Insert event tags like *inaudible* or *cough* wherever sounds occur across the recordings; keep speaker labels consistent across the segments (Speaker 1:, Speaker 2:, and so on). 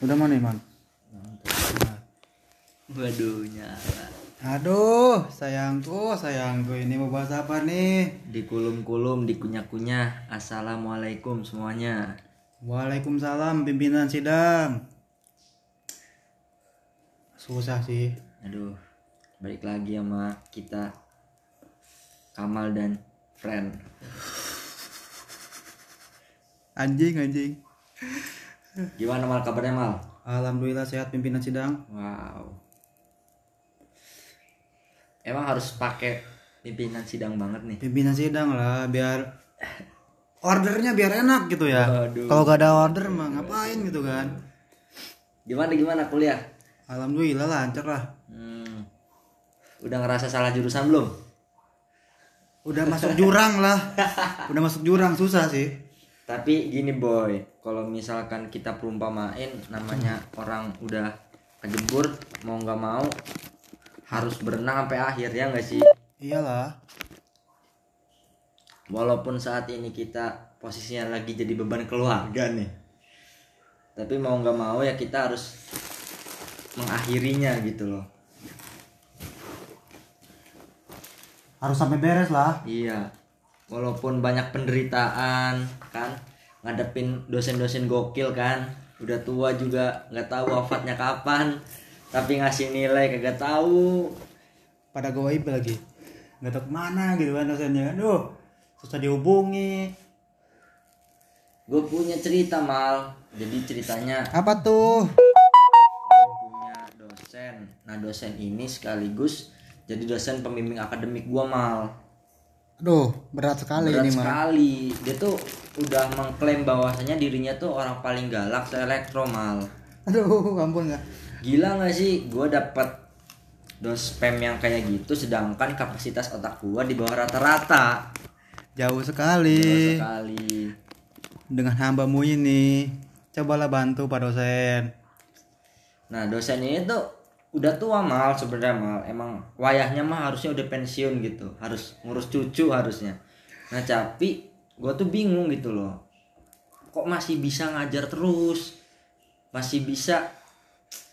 Speaker 1: Udah mana Iman?
Speaker 2: Waduh nyala.
Speaker 1: Aduh, sayangku, sayangku ini mau bahas apa nih?
Speaker 2: Dikulum-kulum, dikunyah-kunyah. Assalamualaikum semuanya.
Speaker 1: Waalaikumsalam pimpinan sidang. Susah sih.
Speaker 2: Aduh, balik lagi sama kita Kamal dan friend.
Speaker 1: Anjing, anjing.
Speaker 2: Gimana mal kabarnya mal?
Speaker 1: Alhamdulillah sehat pimpinan sidang.
Speaker 2: Wow. Emang harus pakai pimpinan sidang banget nih.
Speaker 1: Pimpinan sidang lah biar ordernya biar enak gitu ya. Kalau gak ada order mah ngapain gitu kan?
Speaker 2: Gimana gimana kuliah?
Speaker 1: Alhamdulillah lancar lah.
Speaker 2: Hmm. Udah ngerasa salah jurusan belum?
Speaker 1: Udah masuk jurang lah. *laughs* Udah masuk jurang susah sih.
Speaker 2: Tapi gini boy, kalau misalkan kita perumpamain namanya orang udah kejebur mau nggak mau harus berenang sampai akhir ya nggak sih?
Speaker 1: Iyalah.
Speaker 2: Walaupun saat ini kita posisinya lagi jadi beban keluarga nih, tapi mau nggak mau ya kita harus mengakhirinya gitu loh.
Speaker 1: Harus sampai beres lah.
Speaker 2: Iya, walaupun banyak penderitaan kan, ngadepin dosen-dosen gokil kan, udah tua juga nggak tahu wafatnya kapan, tapi ngasih nilai kagak tahu.
Speaker 1: Pada goib lagi. Nggak tahu ke mana gitu kan dosennya. Aduh, susah dihubungi.
Speaker 2: Gue punya cerita mal, jadi ceritanya
Speaker 1: Apa tuh?
Speaker 2: gue punya dosen. Nah dosen ini sekaligus jadi dosen pembimbing akademik gua mal.
Speaker 1: Aduh, berat sekali
Speaker 2: Berat
Speaker 1: ini mah.
Speaker 2: sekali. Dia tuh udah mengklaim bahwasanya dirinya tuh orang paling galak se elektro mal.
Speaker 1: Aduh, *laughs* ampun nggak.
Speaker 2: Gila gak sih gue dapat dos spam yang kayak gitu sedangkan kapasitas otak gua di bawah rata-rata.
Speaker 1: Jauh
Speaker 2: Jauh
Speaker 1: sekali.
Speaker 2: sekali.
Speaker 1: Dengan hambamu ini. Cobalah bantu Pak dosen.
Speaker 2: Nah dosen ini tuh udah tua mal sebenarnya mal. Emang wayahnya mah harusnya udah pensiun gitu. Harus ngurus cucu harusnya. Nah tapi gue tuh bingung gitu loh. Kok masih bisa ngajar terus? Masih bisa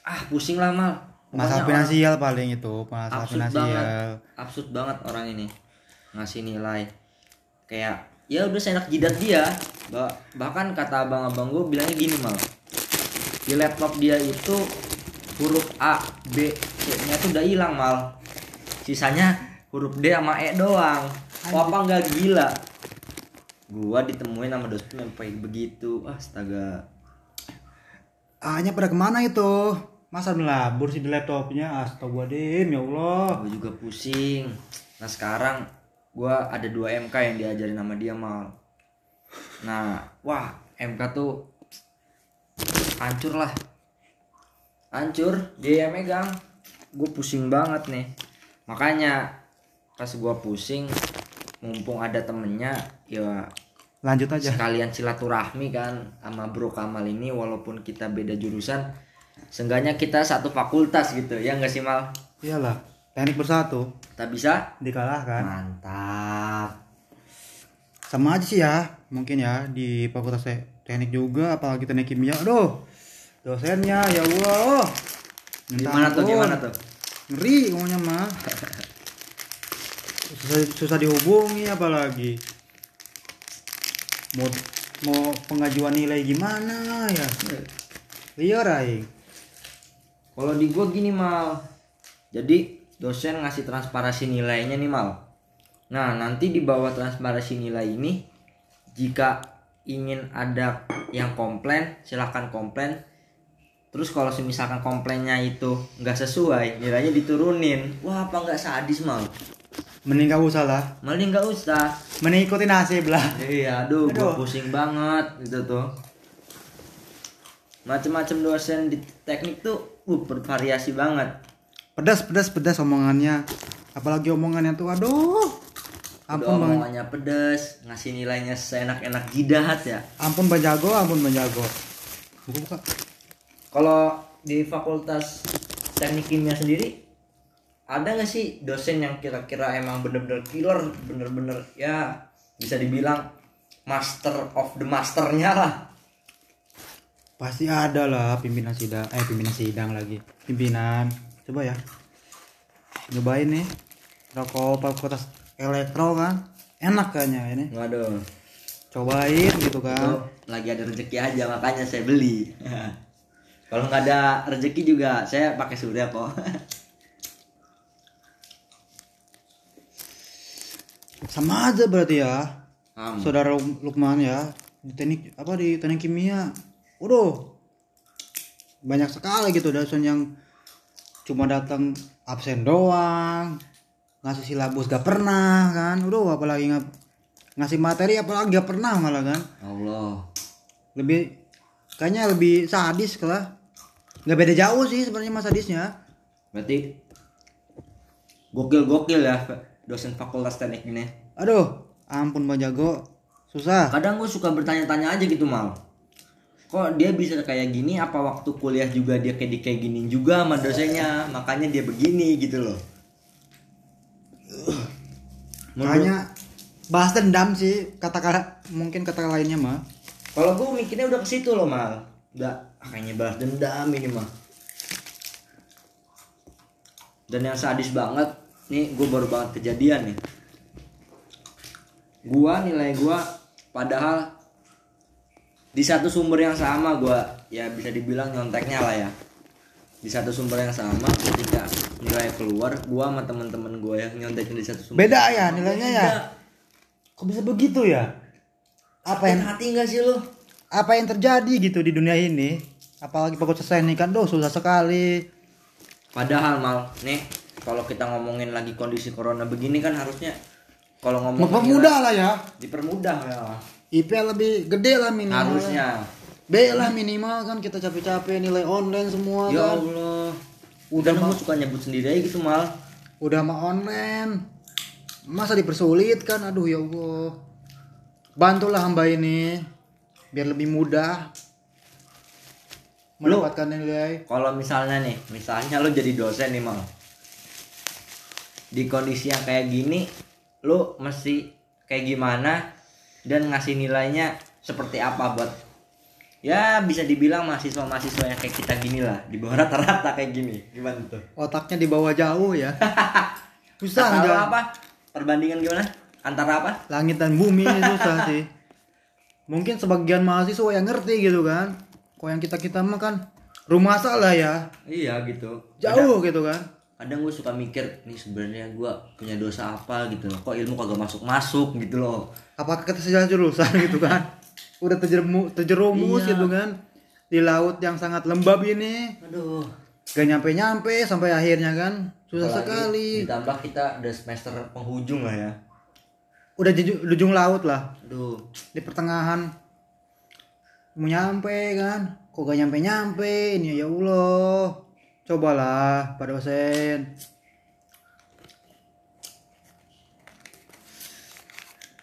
Speaker 2: ah pusing lah mal.
Speaker 1: Masalah
Speaker 2: Pokoknya orang-
Speaker 1: finansial paling itu, masalah
Speaker 2: absurd banget.
Speaker 1: Finansial.
Speaker 2: absurd banget orang ini. Ngasih nilai. Kayak ya udah seenak jidat dia. Bah- bahkan kata abang-abang gue bilangnya gini mal. Di laptop dia itu huruf A B C nya tuh udah hilang mal. Sisanya huruf D sama E doang. Oh, apa nggak gila? Gua ditemuin sama dosen sampai begitu. Astaga.
Speaker 1: A-nya pada ke mana itu? Masa melabur sih di laptopnya? Astagfirullahaladzim, ya Allah.
Speaker 2: gue juga pusing. Nah sekarang gua ada dua MK yang diajarin sama dia mal. Nah wah MK tuh hancur lah hancur dia yang megang gue pusing banget nih makanya pas gua pusing mumpung ada temennya ya
Speaker 1: Lanjut aja.
Speaker 2: sekalian silaturahmi kan sama bro Kamal ini walaupun kita beda jurusan seenggaknya kita satu fakultas gitu ya nggak sih mal
Speaker 1: Iyalah, teknik bersatu
Speaker 2: tak bisa
Speaker 1: dikalahkan.
Speaker 2: Mantap.
Speaker 1: Sama aja sih ya, mungkin ya di fakultas te- teknik juga, apalagi teknik kimia. Aduh, dosennya ya Allah. Minta
Speaker 2: Gimana tuh? Gimana tuh?
Speaker 1: Ngeri ngomongnya mah. Susah, susah dihubungi apalagi. Mau mau pengajuan nilai gimana ya? Liar aing.
Speaker 2: Kalau di gua gini mal. Jadi dosen ngasih transparasi nilainya nih mal. Nah nanti di bawah transparasi nilai ini, jika ingin ada yang komplain, silahkan komplain. Terus kalau misalkan komplainnya itu nggak sesuai, nilainya diturunin. Wah apa nggak sadis mal?
Speaker 1: Mending gak usah lah.
Speaker 2: Mending nggak usah.
Speaker 1: Mending ikutin nasib lah.
Speaker 2: Iya, aduh,
Speaker 1: Aduh.
Speaker 2: gua pusing banget gitu tuh. Macem-macem dosen di teknik tuh uh, bervariasi banget.
Speaker 1: Pedas, pedas, pedas omongannya. Apalagi omongannya tuh, aduh.
Speaker 2: Udah
Speaker 1: Ampun bang,
Speaker 2: omongannya pedes, ngasih nilainya seenak-enak jidat ya.
Speaker 1: ampun bang jago, ampun bang jago. Buka buka.
Speaker 2: Kalau di fakultas teknik kimia sendiri ada nggak sih dosen yang kira-kira emang bener-bener killer, bener-bener ya bisa dibilang master of the masternya lah.
Speaker 1: pasti ada lah pimpinan sidang eh pimpinan sidang lagi. Pimpinan. Coba ya. Nyobain nih. Rokok fakultas elektro kan? Enak kayaknya ini.
Speaker 2: Waduh.
Speaker 1: Cobain gitu
Speaker 2: itu
Speaker 1: kan
Speaker 2: lagi ada rezeki aja makanya saya beli *laughs* kalau nggak ada rezeki juga saya pakai surya kok. *laughs*
Speaker 1: Sama aja berarti ya.
Speaker 2: Am.
Speaker 1: saudara Lukman ya di teknik apa di teknik kimia. Waduh. Banyak sekali gitu dosen yang cuma datang absen doang ngasih silabus gak pernah kan? Udah apalagi nggak ngasih materi apalagi gak pernah malah kan?
Speaker 2: Allah.
Speaker 1: Lebih kayaknya lebih sadis lah nggak beda jauh sih sebenarnya mas sadisnya
Speaker 2: berarti gokil gokil ya dosen fakultas teknik ini.
Speaker 1: Aduh ampun bang jago. Susah.
Speaker 2: Kadang gue suka bertanya-tanya aja gitu mal. Kok dia bisa kayak gini? Apa waktu kuliah juga dia kayak di kayak gini juga sama dosennya? Makanya dia begini gitu loh.
Speaker 1: Makanya bahas dendam sih kata mungkin kata lainnya mah
Speaker 2: kalau gue mikirnya udah ke situ loh mal udah ah, kayaknya balas dendam ini mah dan yang sadis banget nih gue baru banget kejadian nih. Gua nilai gua padahal di satu sumber yang sama gua ya bisa dibilang nyonteknya lah ya. Di satu sumber yang sama ketika nilai keluar gua sama temen-temen gua yang nyontekin di satu sumber
Speaker 1: beda ya nilainya ya? Kok bisa begitu ya? Apa yang
Speaker 2: hati nggak sih lo
Speaker 1: apa yang terjadi gitu di dunia ini? Apalagi fakultas teknik kan doh susah sekali.
Speaker 2: Padahal mal, nih kalau kita ngomongin lagi kondisi corona begini kan harusnya kalau ngomong
Speaker 1: mempermudah lah ya.
Speaker 2: Dipermudah ya.
Speaker 1: IP lebih gede lah minimal.
Speaker 2: Harusnya.
Speaker 1: B lah minimal kan kita capek-capek nilai online semua
Speaker 2: Ya
Speaker 1: kan.
Speaker 2: Allah.
Speaker 1: Udah mah-
Speaker 2: gue suka nyebut sendiri aja gitu mal.
Speaker 1: udah mah online. Masa dipersulit kan? Aduh ya Allah. Bantulah hamba ini biar lebih mudah mendapatkan nilai
Speaker 2: Kalau misalnya nih, misalnya lo jadi dosen nih mal. Di kondisi yang kayak gini, lo mesti kayak gimana dan ngasih nilainya seperti apa buat ya bisa dibilang mahasiswa-mahasiswa yang kayak kita gini lah di bawah *laughs* rata-rata kayak gini gimana tuh
Speaker 1: otaknya di bawah jauh ya *laughs* susah
Speaker 2: Atau apa? Perbandingan gimana? Antara apa?
Speaker 1: langit dan bumi susah sih mungkin sebagian mahasiswa yang ngerti gitu kan kok yang kita kita mah kan rumah salah ya
Speaker 2: Iya gitu.
Speaker 1: jauh gitu kan
Speaker 2: Kadang gue suka mikir, nih sebenarnya gue punya dosa apa gitu loh. Kok ilmu kagak masuk-masuk gitu loh.
Speaker 1: apakah kita sejalan jurusan *laughs* gitu kan udah terjerumus terjerumus
Speaker 2: Iya.
Speaker 1: gitu kan di laut yang sangat lembab ini
Speaker 2: Aduh.
Speaker 1: gak nyampe nyampe sampai akhirnya kan susah
Speaker 2: Apalagi
Speaker 1: sekali
Speaker 2: Ditambah kita udah semester penghujung lah ya.
Speaker 1: Udah di ujung laut lah
Speaker 2: Aduh.
Speaker 1: di pertengahan mau nyampe kan kok gak nyampe nyampe ini ya Allah cobalah Pak dosen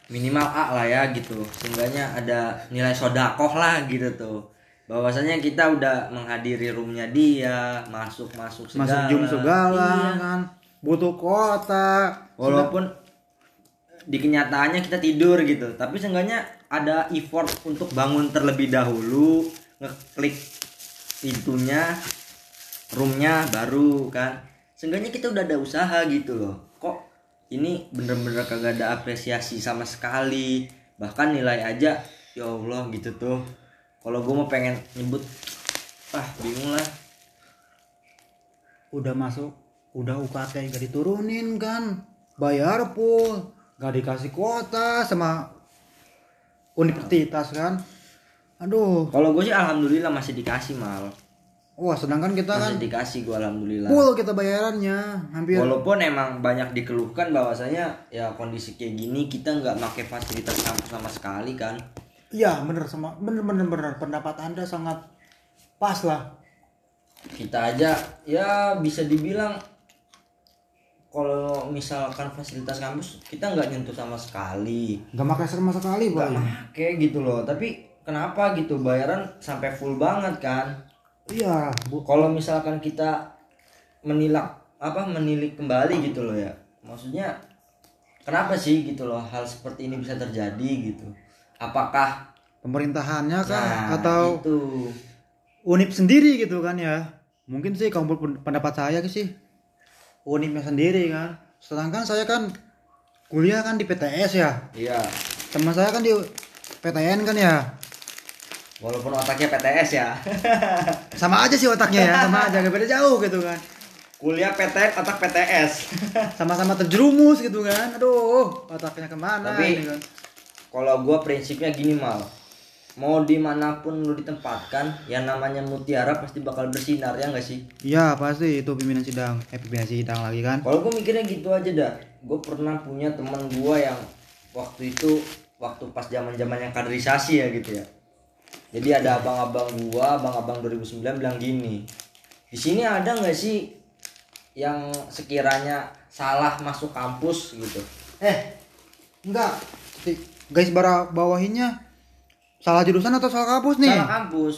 Speaker 2: Minimal A lah ya gitu. Seenggaknya ada nilai sodakoh lah gitu tuh. Bahwasanya kita udah menghadiri roomnya dia, masuk-masuk segala.
Speaker 1: masuk jum segala
Speaker 2: Iya.
Speaker 1: kan butuh kota
Speaker 2: Walaupun di kenyataannya kita tidur gitu, tapi seenggaknya ada effort untuk bangun terlebih dahulu, ngeklik pintunya, roomnya baru kan. Seenggaknya kita udah ada usaha gitu loh. Kok ini bener-bener kagak ada apresiasi sama sekali. Bahkan nilai aja ya Allah gitu tuh. Kalau gue mau pengen nyebut ah bingung lah.
Speaker 1: udah masuk udah UKT gak diturunin kan bayar full gak dikasih kuota sama universitas kan aduh
Speaker 2: Kalau gue sih alhamdulillah masih dikasih mal.
Speaker 1: wah sedangkan kita kan
Speaker 2: Masih dikasih gue alhamdulillah.
Speaker 1: full kita bayarannya hampir
Speaker 2: Walaupun emang banyak dikeluhkan bahwasanya ya kondisi kayak gini kita nggak pakai fasilitas kampus sama sekali kan.
Speaker 1: iya bener sama bener bener bener pendapat anda sangat pas lah
Speaker 2: Kita aja ya bisa dibilang kalau misalkan fasilitas kampus kita nggak nyentuh sama sekali.
Speaker 1: gak pakai sama sekali
Speaker 2: Nggak
Speaker 1: pak
Speaker 2: make gitu loh. Tapi kenapa gitu bayaran sampai full banget kan?
Speaker 1: iya bu
Speaker 2: Kalau misalkan kita menilak apa menilik kembali gitu loh ya. Maksudnya kenapa sih gitu loh hal seperti ini bisa terjadi gitu? Apakah
Speaker 1: pemerintahannya kan
Speaker 2: Nah,
Speaker 1: atau
Speaker 2: itu
Speaker 1: unip sendiri gitu kan ya mungkin sih kalau pen- pendapat saya sih unipnya sendiri kan. Sedangkan saya kan kuliah kan di PTS ya.
Speaker 2: Iya.
Speaker 1: Teman saya kan di PTN kan ya.
Speaker 2: Walaupun otaknya PTS ya. *laughs*
Speaker 1: Sama aja sih otaknya ya sama aja gak beda jauh gitu kan.
Speaker 2: Kuliah PTN otak PTS *laughs*
Speaker 1: sama-sama terjerumus gitu kan. Aduh otaknya ke
Speaker 2: mana
Speaker 1: Tapi- kan.
Speaker 2: kalau gue prinsipnya gini mal mau di mana pun lu ditempatkan yang namanya mutiara pasti bakal bersinar ya nggak sih?
Speaker 1: Iya pasti. Itu pimpinan sidang. Eh pimpinan sidang lagi kan?
Speaker 2: Kalau gue mikirnya gitu aja dah gue pernah punya teman gue yang waktu itu waktu pas zaman zamannya kaderisasi ya gitu ya. Jadi ada abang-abang gua abang-abang 2009 bilang gini di sini ada nggak sih yang sekiranya salah masuk kampus? Gitu.
Speaker 1: Eh enggak. Guys bara bawahinnya salah jurusan atau salah kampus nih?
Speaker 2: Salah kampus.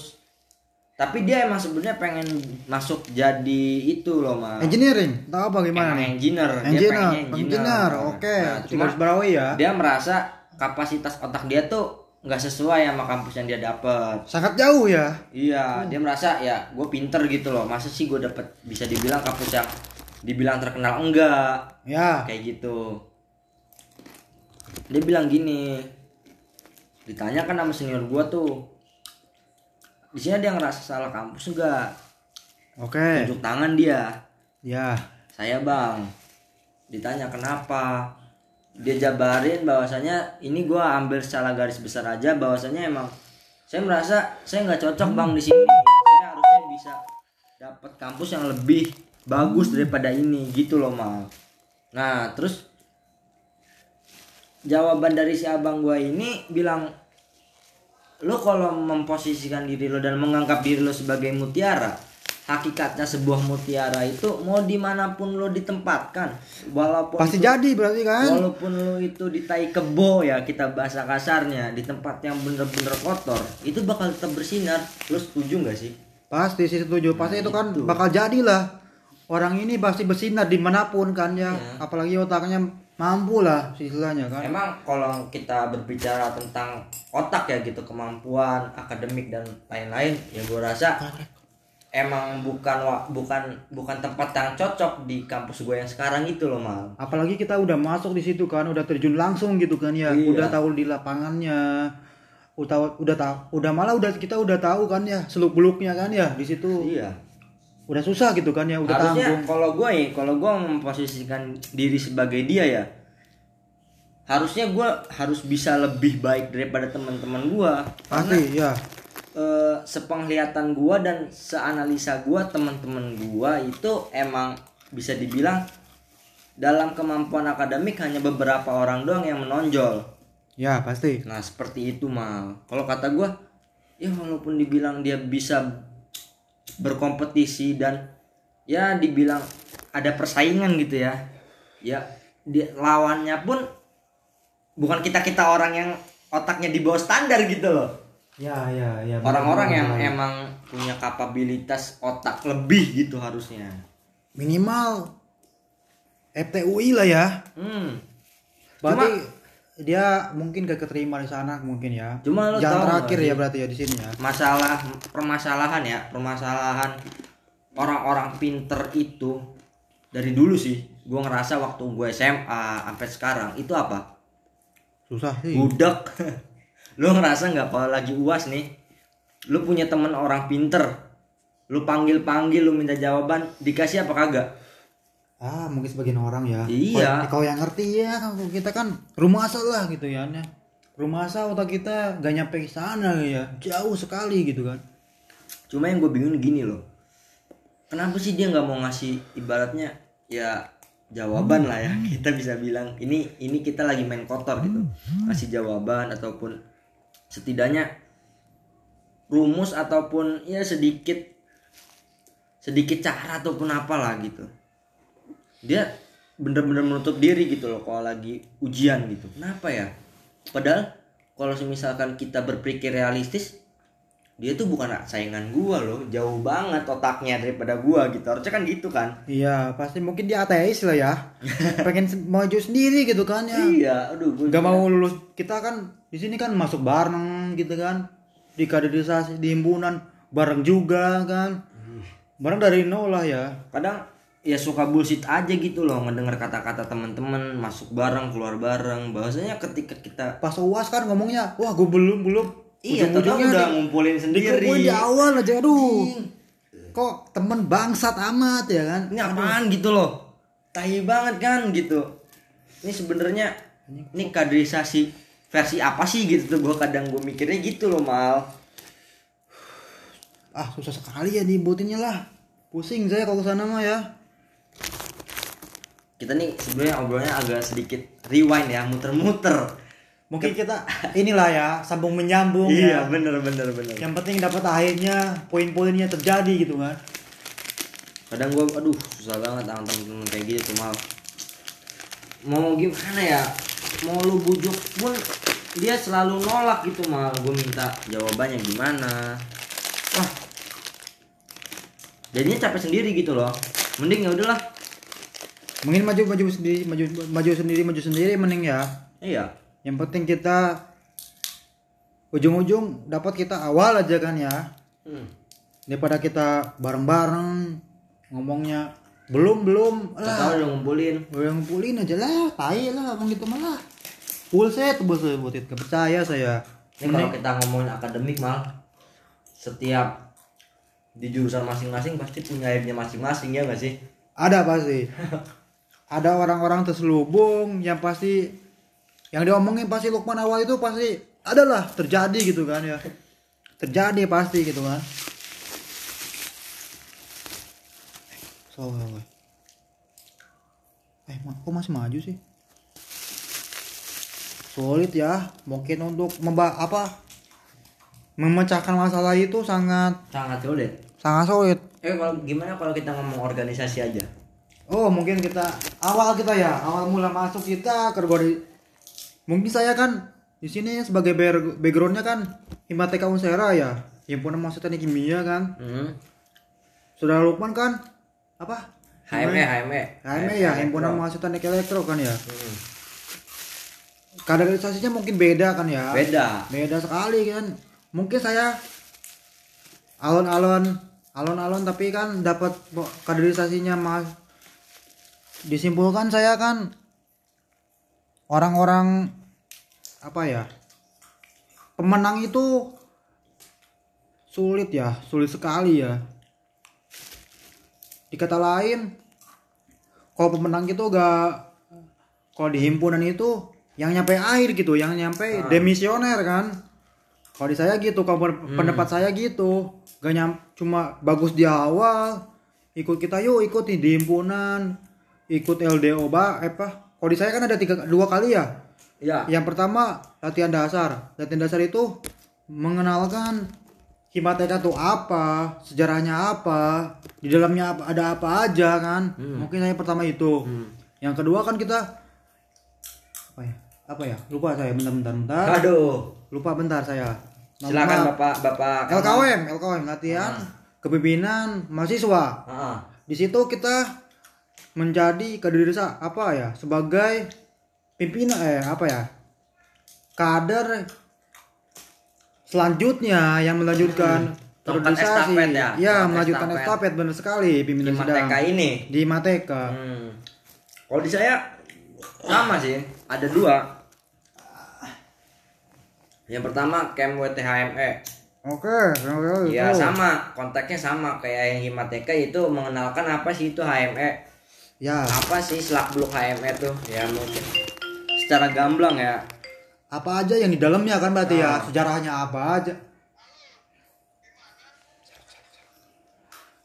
Speaker 2: Tapi dia emang sebenarnya pengen masuk jadi itu loh mas
Speaker 1: engineering? Tahu apa gimana
Speaker 2: Emang
Speaker 1: nih?
Speaker 2: engineer. Dia
Speaker 1: engineer. engineer. oke
Speaker 2: Nah,
Speaker 1: Tiga
Speaker 2: cuma
Speaker 1: bawahi ya?
Speaker 2: dia merasa kapasitas otak dia tuh nggak sesuai sama kampus yang dia dapet.
Speaker 1: Sangat jauh ya?
Speaker 2: Iya dia merasa ya gue pinter gitu loh. Masa sih gue dapet bisa dibilang kampus yang dibilang terkenal enggak?
Speaker 1: Ya.
Speaker 2: Kayak gitu. Dia bilang gini ditanyakan sama senior gue tuh di sini dia ngerasa salah kampus enggak
Speaker 1: oke.
Speaker 2: Tunjuk tangan dia.
Speaker 1: Ya.
Speaker 2: Saya bang. Ditanya kenapa? Dia jabarin bahwasanya ini gua ambil secara garis besar aja bahwasanya emang saya merasa saya nggak cocok bang di sini. Saya harusnya bisa dapat kampus yang lebih bagus daripada ini gitu loh mal. Nah terus jawaban dari si abang gua ini bilang lo kalau memposisikan diri lo dan menganggap diri lo sebagai mutiara hakikatnya sebuah mutiara itu mau di mana pun lo ditempatkan. Walaupun
Speaker 1: pasti
Speaker 2: itu-
Speaker 1: jadi berarti kan?
Speaker 2: walaupun lo itu di tai kebo ya kita bahasa kasarnya di tempat yang bener-bener kotor itu bakal tetap bersinar. Lo setuju nggak sih?
Speaker 1: Pasti sih setuju. Pasti
Speaker 2: Nah,
Speaker 1: itu kan
Speaker 2: itu.
Speaker 1: bakal jadilah. Orang ini pasti bersinar di mana pun kan ya.
Speaker 2: Iya.
Speaker 1: apalagi otaknya mampu lah istilahnya kan.
Speaker 2: Emang kalau kita berbicara tentang otak ya gitu kemampuan akademik dan lain-lain ya gue rasa emang bukan bukan bukan tempat yang cocok di kampus gue yang sekarang itu loh mal
Speaker 1: apalagi kita udah masuk di situ kan udah terjun langsung gitu kan ya.
Speaker 2: Iya.
Speaker 1: udah tahu di lapangannya udah udah tahu udah malah udah kita udah tahu kan ya seluk beluknya kan ya di situ.
Speaker 2: Iya
Speaker 1: udah susah gitu kan ya udah
Speaker 2: harusnya
Speaker 1: tanggung.
Speaker 2: kalau gue ya kalau gue memposisikan diri sebagai dia ya harusnya gue harus bisa lebih baik daripada teman-teman gue
Speaker 1: pasti ya
Speaker 2: eh, sepenglihatan gue dan seanalisa gue teman-teman gue itu emang bisa dibilang dalam kemampuan akademik hanya beberapa orang doang yang menonjol.
Speaker 1: Ya pasti.
Speaker 2: Nah seperti itu mal. Kalau kata gua, ya walaupun dibilang dia bisa berkompetisi dan ya dibilang ada persaingan gitu ya, ya dia lawannya pun bukan kita kita orang yang otaknya di bawah standar gitu loh.
Speaker 1: ya ya ya
Speaker 2: Orang-orang yang emang punya kapabilitas otak lebih gitu harusnya.
Speaker 1: minimal FTUI lah ya
Speaker 2: Hmm.
Speaker 1: berarti dia mungkin gak keterima di sana mungkin ya.
Speaker 2: Cuma lo
Speaker 1: Jangan terakhir ya berarti ya di sini ya.
Speaker 2: Masalah permasalahan ya permasalahan orang-orang pinter itu dari dulu sih. Gue ngerasa waktu gue SMA sampai sekarang itu apa?
Speaker 1: Susah sih.
Speaker 2: Budak. *laughs* Lu ngerasa nggak kalau lagi uas nih? Lu punya temen orang pinter lu panggil panggil lu minta jawaban dikasih apa kagak
Speaker 1: ah mungkin sebagian orang ya.
Speaker 2: Iya.
Speaker 1: kalau yang ngerti ya kita kan rumah asal lah gitu ya rumah asal otak kita gak nyampe ke sana ya jauh sekali gitu kan.
Speaker 2: Cuma yang gue bingung gini loh. Kenapa sih dia nggak mau ngasih ibaratnya ya jawaban lah ya? *laughs* Kita bisa bilang ini ini kita lagi main kotor gitu. Kasih jawaban ataupun setidaknya rumus ataupun ya sedikit sedikit cara ataupun apalah gitu dia bener-bener menutup diri gitu loh kalau lagi ujian gitu. Kenapa ya? Padahal kalau misalkan kita berpikir realistis dia tuh bukan saingan gua loh. Jauh banget otaknya daripada gua gitu. Harusnya kan gitu kan?
Speaker 1: Iya pasti mungkin dia ateis lah ya. *laughs* Pengen maju sendiri gitu kan ya.
Speaker 2: Iya aduh gua
Speaker 1: gak mau lulus. Kita kan di sini kan masuk bareng gitu kan. Di kaderisasi di himpunan bareng juga kan. Bareng dari nol lah ya.
Speaker 2: Kadang ya suka bullshit aja gitu loh ngedenger kata-kata teman-teman masuk bareng keluar bareng. Bahwasanya ketika kita
Speaker 1: pas uas kan ngomongnya wah gue belum belum.
Speaker 2: Iya
Speaker 1: Ujung-ujungnya
Speaker 2: udah
Speaker 1: di-
Speaker 2: ngumpulin sendiri.
Speaker 1: dikumpulin di awal aja aduh. Kok temen bangsat amat ya kan?
Speaker 2: Ini apaan gitu loh? Tai banget kan gitu. Ini sebenarnya ini kaderisasi versi apa sih gitu tuh? Gue kadang gue mikirnya gitu loh mal.
Speaker 1: Ah susah sekali ya dibutinnya lah. Pusing saya kalau ke sana mah ya
Speaker 2: kita nih sebenarnya obrolnya agak sedikit rewind ya muter-muter.
Speaker 1: Mungkin kita inilah ya sambung menyambung
Speaker 2: iya
Speaker 1: ya.
Speaker 2: bener bener bener.
Speaker 1: Yang penting dapat akhirnya poin-poinnya terjadi gitu kan.
Speaker 2: Kadang gue aduh susah banget sama temen-temen kayak gitu tuh mal mau gimana ya mau lu bujuk pun dia selalu nolak gitu mal gue minta jawabannya gimana. Wah. Jadinya capek sendiri gitu loh. Mending ya udahlah
Speaker 1: mungkin maju maju sendiri maju maju sendiri maju sendiri mending ya.
Speaker 2: Iya.
Speaker 1: Yang penting kita ujung-ujung dapat kita awal aja kan ya.
Speaker 2: Hmm.
Speaker 1: daripada kita bareng-bareng ngomongnya belum belum
Speaker 2: tahu
Speaker 1: lah.
Speaker 2: udah ngumpulin.
Speaker 1: Udah ngumpulin aja lah tai lah abang gitu malah full set bos buat itu. Percaya saya.
Speaker 2: Ini kalau kita ngomongin akademik mal setiap di jurusan masing-masing pasti punya aibnya masing-masing ya gak sih?
Speaker 1: Ada pasti *laughs* ada orang-orang terselubung yang pasti yang diomongin pasti Lukman awal itu pasti adalah terjadi gitu kan ya. Terjadi pasti gitu kan. So, eh kok masih maju sih? Sulit ya mungkin untuk memba apa memecahkan masalah itu sangat
Speaker 2: sangat sulit.
Speaker 1: sangat sulit.
Speaker 2: Eh kalau gimana kalau kita ngomong organisasi aja
Speaker 1: Oh mungkin kita awal kita ya. Awal mula masuk kita organisasi mungkin saya kan di sini sebagai back- backgroundnya kan Himateka Unsera ya. Himpunan mahasiswa teknik kimia kan.
Speaker 2: Hmm.
Speaker 1: saudara Lukman kan apa?
Speaker 2: HME HME
Speaker 1: HME ya himpunan mahasiswa teknik elektro kan ya.
Speaker 2: Hmm.
Speaker 1: kaderisasinya mungkin beda kan ya.
Speaker 2: Beda.
Speaker 1: Beda sekali kan. Mungkin saya alon-alon alon-alon tapi kan dapat kaderisasinya mas disimpulkan saya kan orang-orang apa ya pemenang itu sulit ya sulit sekali ya. Di kata lain kalau pemenang itu gak kalau di himpunan itu yang nyampe akhir gitu yang nyampe demisioner kan. Kalau di saya gitu kalau pen- pendapat saya gitu gak nyam cuma bagus di awal ikut kita yuk ikut di himpunan ikut LDO ba eh, apa? Kalau di saya kan ada tiga dua kali ya?
Speaker 2: Ya
Speaker 1: yang pertama latihan dasar. Latihan dasar itu mengenalkan Himateka tuh apa sejarahnya apa di dalamnya ada apa aja kan? Mungkin saya pertama itu. Yang kedua kan kita apa ya? Apa ya? Lupa saya bentar bentar bentar.
Speaker 2: Aduh.
Speaker 1: Lupa bentar saya. Maaf,
Speaker 2: silakan bapak bapak
Speaker 1: LKWM LKWM latihan kepemimpinan mahasiswa.
Speaker 2: Ah,
Speaker 1: di situ kita menjadi kaderisa apa ya sebagai pimpinan eh apa ya kader selanjutnya yang melanjutkan kaderisasi
Speaker 2: estafet ya?
Speaker 1: ya melanjutkan
Speaker 2: estafet.
Speaker 1: estafet benar sekali pimpinan
Speaker 2: Di
Speaker 1: sidang
Speaker 2: Mateka ini?
Speaker 1: Di Mateka.
Speaker 2: Hmm. kalau di saya sama sih ada dua. Yang pertama Kem WTHME
Speaker 1: oke oke,
Speaker 2: ya sama. Kontaknya sama kayak yang Himateka itu mengenalkan apa sih itu HME
Speaker 1: ya.
Speaker 2: Apa sih selak beluk HME tuh? Ya mungkin. Secara gamblang ya?
Speaker 1: Apa aja yang di dalamnya kan berarti ya?
Speaker 2: Ah.
Speaker 1: sejarahnya apa aja?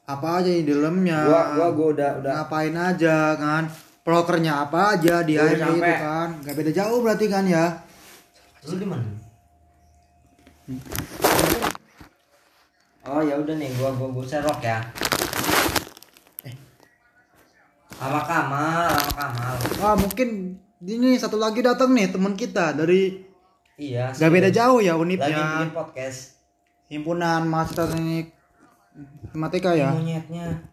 Speaker 1: Apa aja yang di dalamnya?
Speaker 2: Gua gua gua udah udah.
Speaker 1: Ngapain aja kan? Prokernya apa aja di HME itu
Speaker 2: sampai.
Speaker 1: kan? Nggak beda jauh berarti kan ya?
Speaker 2: Lu di mana? Oh ya udah nih. Gua gua gua serok ya sama Kamal sama Kamal.
Speaker 1: Wah mungkin ini satu lagi datang nih teman kita dari
Speaker 2: iya
Speaker 1: nggak beda jauh ya
Speaker 2: lagi bikin podcast.
Speaker 1: Himpunan mahasiswa teknik matematika ya.
Speaker 2: Monyetnya